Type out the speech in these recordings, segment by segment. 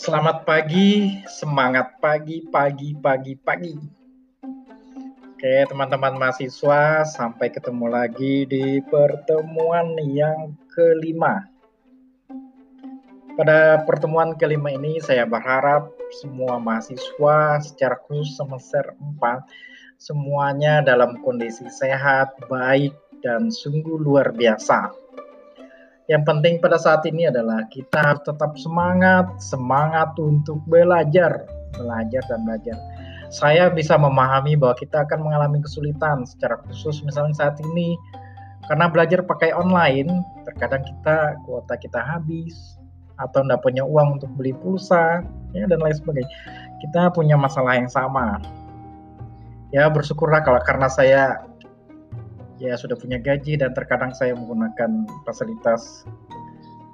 Selamat pagi, semangat pagi, pagi, pagi, pagi. Oke, teman-teman mahasiswa, sampai ketemu lagi di pertemuan yang kelima. Pada pertemuan kelima ini, saya berharap semua mahasiswa secara khusus semester 4 semuanya dalam kondisi sehat, baik, dan sungguh luar biasa yang penting pada saat ini adalah kita harus tetap semangat, semangat untuk belajar, belajar dan belajar. Saya bisa memahami bahwa kita akan mengalami kesulitan secara khusus misalnya saat ini karena belajar pakai online, terkadang kita kuota kita habis atau tidak punya uang untuk beli pulsa ya dan lain sebagainya. Kita punya masalah yang sama. Ya bersyukurlah kalau karena saya ya sudah punya gaji dan terkadang saya menggunakan fasilitas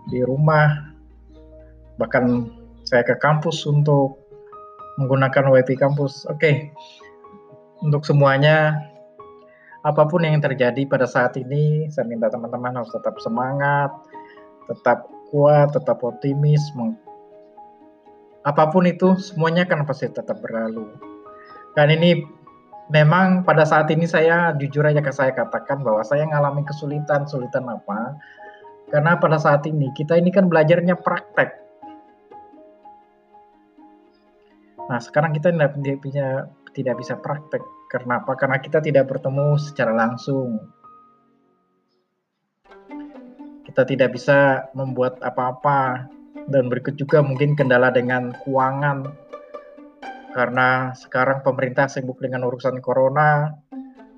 di rumah bahkan saya ke kampus untuk menggunakan WiFi kampus. Oke. Okay. Untuk semuanya apa pun yang terjadi pada saat ini saya minta teman-teman harus tetap semangat, tetap kuat, tetap optimis. Apa pun itu semuanya kan pasti tetap berlalu. Dan ini memang pada saat ini saya jujur aja saya katakan bahwa saya mengalami kesulitan, kesulitan apa? Karena pada saat ini kita ini kan belajarnya praktek. Nah sekarang kita tidak, punya, tidak bisa praktek. Karena apa? Karena kita tidak bertemu secara langsung. Kita tidak bisa membuat apa-apa. Dan berikut juga mungkin kendala dengan keuangan karena sekarang pemerintah sibuk dengan urusan corona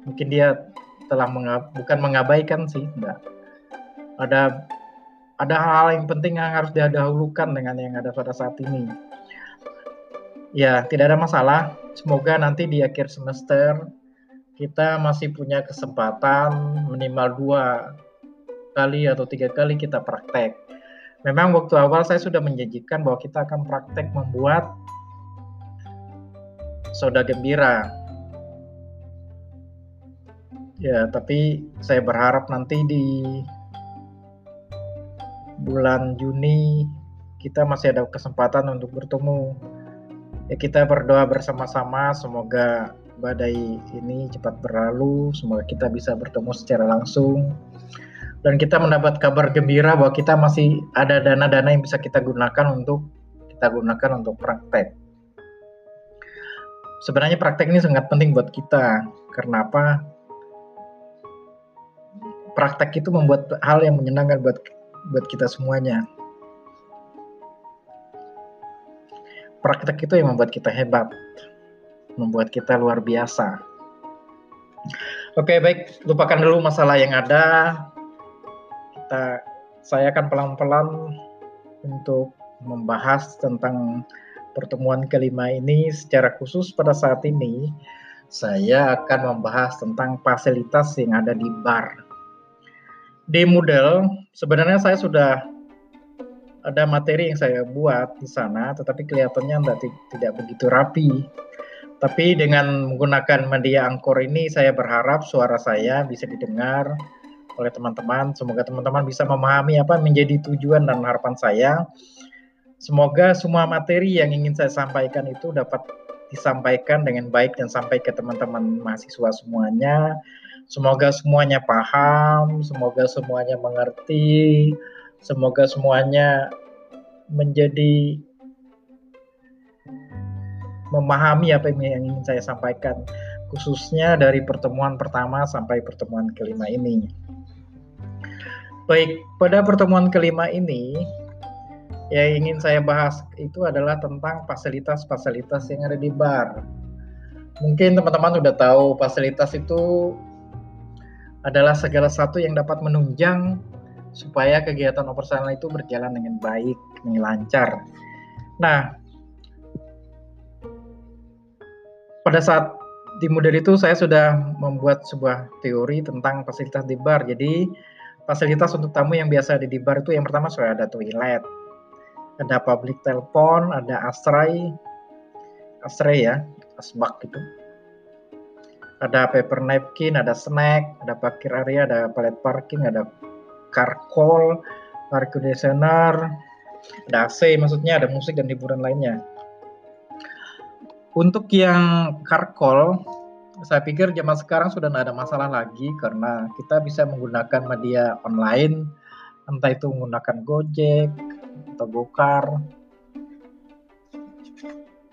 mungkin dia telah mengab, bukan mengabaikan sih enggak ada ada hal-hal yang penting yang harus didahulukan dengan yang ada pada saat ini. Ya tidak ada masalah. Semoga nanti di akhir semester kita masih punya kesempatan minimal dua kali atau tiga kali kita praktek. Memang waktu awal saya sudah menjanjikan bahwa kita akan praktek membuat soda gembira. Ya, tapi saya berharap nanti di bulan Juni kita masih ada kesempatan untuk bertemu. Ya kita berdoa bersama-sama semoga badai ini cepat berlalu, semoga kita bisa bertemu secara langsung dan kita mendapat kabar gembira bahwa kita masih ada dana-dana yang bisa kita gunakan untuk kita gunakan untuk praktek sebenarnya praktek ini sangat penting buat kita. Karena apa? Praktek itu membuat hal yang menyenangkan buat buat kita semuanya. Praktek itu yang membuat kita hebat, membuat kita luar biasa. Oke, baik, lupakan dulu masalah yang ada. Kita saya akan pelan-pelan untuk membahas tentang pertemuan kelima ini secara khusus pada saat ini saya akan membahas tentang fasilitas yang ada di bar. Di Moodle sebenarnya saya sudah ada materi yang saya buat di sana, tetapi kelihatannya tidak, tidak begitu rapi. Tapi dengan menggunakan media angkor ini, saya berharap suara saya bisa didengar oleh teman-teman. Semoga teman-teman bisa memahami apa menjadi tujuan dan harapan saya Semoga semua materi yang ingin saya sampaikan itu dapat disampaikan dengan baik dan sampai ke teman-teman mahasiswa semuanya. Semoga semuanya paham, semoga semuanya mengerti, semoga semuanya menjadi memahami apa yang ingin saya sampaikan, khususnya dari pertemuan pertama sampai pertemuan kelima ini. Baik, pada pertemuan kelima ini yang ingin saya bahas itu adalah tentang fasilitas-fasilitas yang ada di bar. Mungkin teman-teman sudah tahu fasilitas itu adalah segala sesuatu yang dapat menunjang supaya kegiatan operasional itu berjalan dengan baik, dengan lancar. Nah, pada saat di model itu saya sudah membuat sebuah teori tentang fasilitas di bar. Jadi fasilitas untuk tamu yang biasa ada di bar itu yang pertama sudah ada toilet, ada public telepon, ada astray, astray ya, asbak gitu. Ada paper napkin, ada snack, ada parkir area, ada palet parking, ada car call, air conditioner, Ada AC maksudnya, ada musik dan hiburan lainnya. Untuk yang karkol, saya pikir zaman sekarang sudah tidak ada masalah lagi karena kita bisa menggunakan media online, entah itu menggunakan Gojek atau Gokar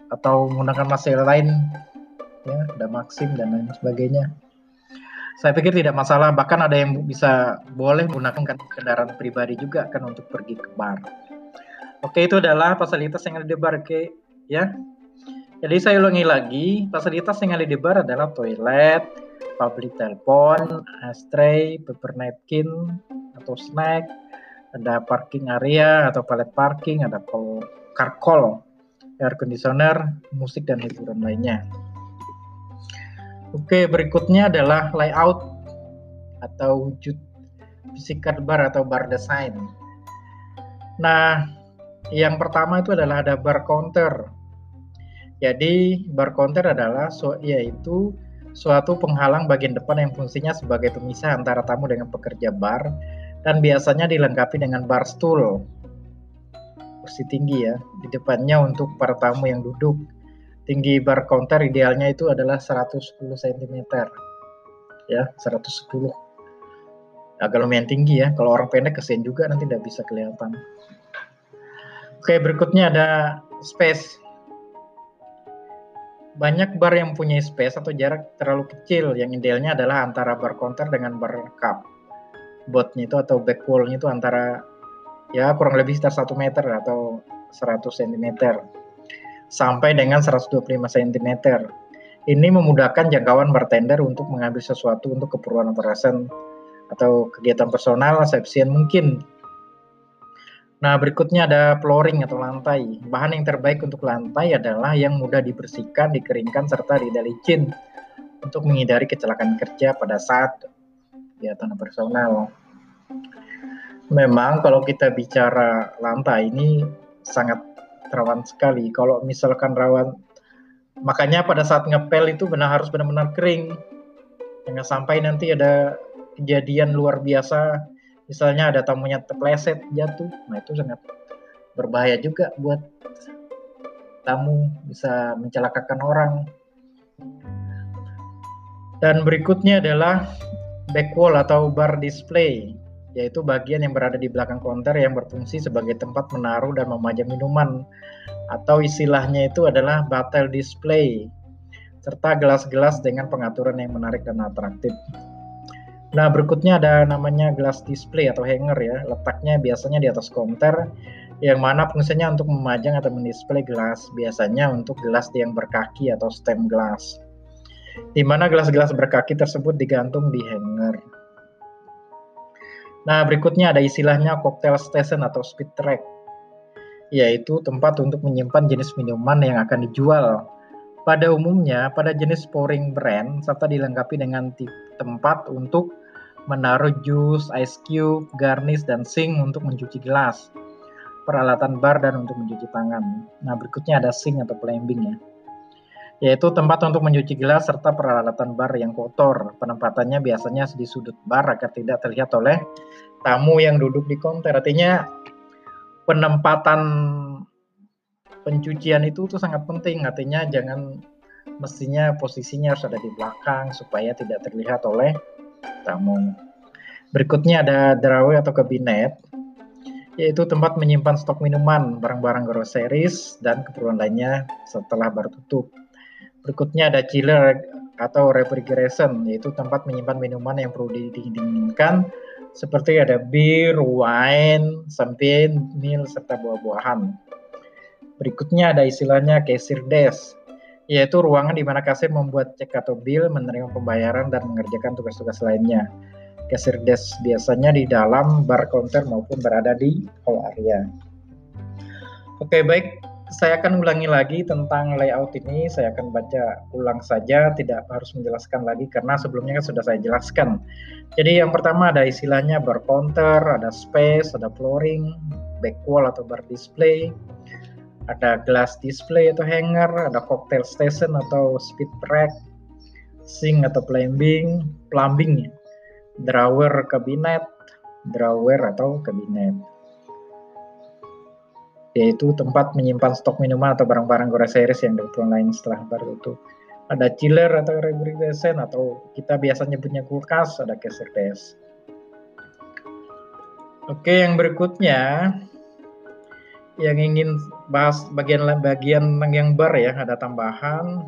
atau menggunakan masalah lain, ya ada Maxim dan lain sebagainya. Saya pikir tidak masalah, bahkan ada yang bisa boleh menggunakan kendaraan pribadi juga kan untuk pergi ke bar. Oke, itu adalah fasilitas yang ada di bar, oke, ya. Jadi saya ulangi lagi, fasilitas yang ada di bar adalah toilet, public telepon, ashtray, paper napkin atau snack, ada parking area atau palet parking, ada car call, air conditioner, musik dan hiburan lainnya. Oke, berikutnya adalah layout atau wujud fisik bar atau bar design. Nah, yang pertama itu adalah ada bar counter jadi bar counter adalah so, yaitu suatu penghalang bagian depan yang fungsinya sebagai pemisah antara tamu dengan pekerja bar dan biasanya dilengkapi dengan bar stool kursi tinggi ya di depannya untuk para tamu yang duduk. Tinggi bar counter idealnya itu adalah 110 cm. Ya, 110. Agak lumayan tinggi ya. Kalau orang pendek kesian juga nanti tidak bisa kelihatan. Oke, berikutnya ada space banyak bar yang punya space atau jarak terlalu kecil yang idealnya adalah antara bar counter dengan bar cup botnya itu atau back wallnya itu antara ya kurang lebih sekitar 1 meter atau 100 cm sampai dengan 125 cm ini memudahkan jangkauan bartender untuk mengambil sesuatu untuk keperluan operasan atau kegiatan personal seefisien mungkin Nah, berikutnya ada flooring atau lantai. Bahan yang terbaik untuk lantai adalah yang mudah dibersihkan, dikeringkan, serta tidak licin untuk menghindari kecelakaan kerja pada saat kegiatan personal. Memang kalau kita bicara lantai ini sangat rawan sekali. Kalau misalkan rawan, makanya pada saat ngepel itu benar harus benar-benar kering. Jangan sampai nanti ada kejadian luar biasa misalnya ada tamunya terpleset jatuh nah itu sangat berbahaya juga buat tamu bisa mencelakakan orang dan berikutnya adalah back wall atau bar display yaitu bagian yang berada di belakang konter yang berfungsi sebagai tempat menaruh dan memajang minuman atau istilahnya itu adalah battle display serta gelas-gelas dengan pengaturan yang menarik dan atraktif. Nah, berikutnya ada namanya glass display atau hanger ya. Letaknya biasanya di atas counter yang mana fungsinya untuk memajang atau mendisplay gelas, biasanya untuk gelas yang berkaki atau stem glass. Di mana gelas-gelas berkaki tersebut digantung di hanger. Nah, berikutnya ada istilahnya cocktail station atau speed track, yaitu tempat untuk menyimpan jenis minuman yang akan dijual. Pada umumnya, pada jenis pouring brand, serta dilengkapi dengan tempat untuk menaruh jus, ice cube, garnish, dan sink untuk mencuci gelas, peralatan bar, dan untuk mencuci tangan. Nah, berikutnya ada sink atau plumbing ya, yaitu tempat untuk mencuci gelas serta peralatan bar yang kotor. Penempatannya biasanya di sudut bar agar tidak terlihat oleh tamu yang duduk di konter. Artinya penempatan pencucian itu tuh sangat penting. Artinya jangan mestinya posisinya harus ada di belakang supaya tidak terlihat oleh tamu. Berikutnya ada drawer atau kabinet, yaitu tempat menyimpan stok minuman, barang-barang groceries, dan keperluan lainnya setelah baru tutup. Berikutnya ada chiller atau refrigeration, yaitu tempat menyimpan minuman yang perlu didinginkan, seperti ada bir, wine, champagne, mil, serta buah-buahan. Berikutnya ada istilahnya cashier desk, yaitu ruangan di mana kasir membuat cek atau bill, menerima pembayaran, dan mengerjakan tugas-tugas lainnya. Kasir desk biasanya di dalam bar counter maupun berada di hall area. Oke, baik. Saya akan ulangi lagi tentang layout ini. Saya akan baca ulang saja, tidak harus menjelaskan lagi karena sebelumnya kan sudah saya jelaskan. Jadi yang pertama ada istilahnya bar counter, ada space, ada flooring, back wall atau bar display, ada glass display atau hanger, ada cocktail station atau speed rack, sink atau plumbing, plumbing, drawer kabinet, drawer atau kabinet. Yaitu tempat menyimpan stok minuman atau barang-barang groceries yang dibutuhkan lain setelah bar tutup. Ada chiller atau refrigeration atau kita biasanya punya kulkas, ada cashier desk. Oke, yang berikutnya yang ingin bahas bagian-bagian yang bar ya, ada tambahan.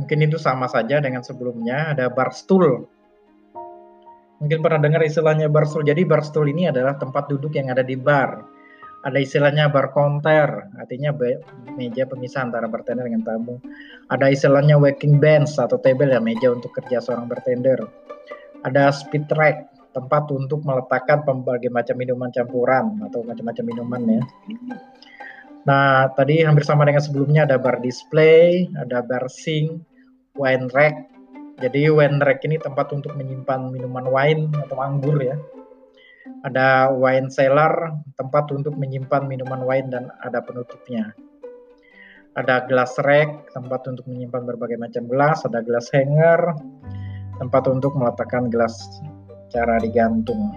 Mungkin itu sama saja dengan sebelumnya, ada bar stool. Mungkin pernah dengar istilahnya bar stool. Jadi bar stool ini adalah tempat duduk yang ada di bar ada istilahnya bar counter, artinya meja pemisah antara bartender dengan tamu. Ada istilahnya working bench atau table ya meja untuk kerja seorang bartender. Ada speed rack, tempat untuk meletakkan berbagai macam minuman campuran atau macam-macam minuman ya. Nah, tadi hampir sama dengan sebelumnya ada bar display, ada bar sink, wine rack. Jadi wine rack ini tempat untuk menyimpan minuman wine atau anggur ya ada wine cellar, tempat untuk menyimpan minuman wine dan ada penutupnya. Ada glass rack, tempat untuk menyimpan berbagai macam gelas. Ada glass hanger, tempat untuk meletakkan gelas cara digantung.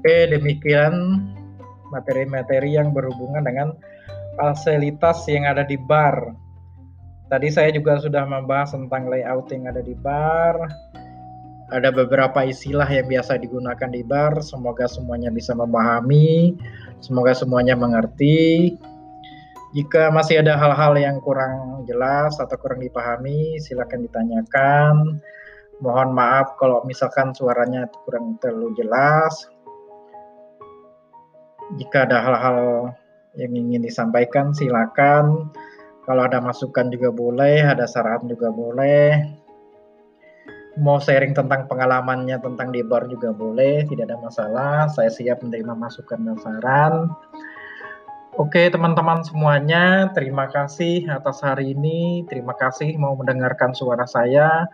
Oke, demikian materi-materi yang berhubungan dengan fasilitas yang ada di bar. Tadi saya juga sudah membahas tentang layout yang ada di bar, ada beberapa istilah yang biasa digunakan di bar. Semoga semuanya bisa memahami, semoga semuanya mengerti. Jika masih ada hal-hal yang kurang jelas atau kurang dipahami, silakan ditanyakan. Mohon maaf kalau misalkan suaranya kurang terlalu jelas. Jika ada hal-hal yang ingin disampaikan, silakan. Kalau ada masukan juga boleh, ada saran juga boleh mau sharing tentang pengalamannya tentang di bar juga boleh, tidak ada masalah. Saya siap menerima masukan dan saran. Oke, teman-teman semuanya, terima kasih atas hari ini. Terima kasih mau mendengarkan suara saya.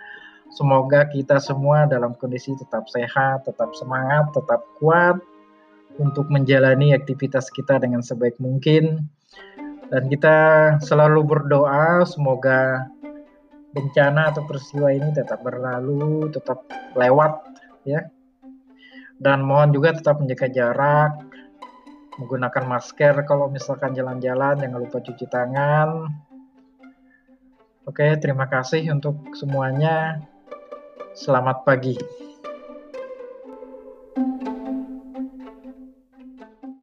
Semoga kita semua dalam kondisi tetap sehat, tetap semangat, tetap kuat untuk menjalani aktivitas kita dengan sebaik mungkin. Dan kita selalu berdoa semoga bencana atau peristiwa ini tetap berlalu, tetap lewat ya. Dan mohon juga tetap menjaga jarak, menggunakan masker kalau misalkan jalan-jalan, jangan lupa cuci tangan. Oke, terima kasih untuk semuanya. Selamat pagi.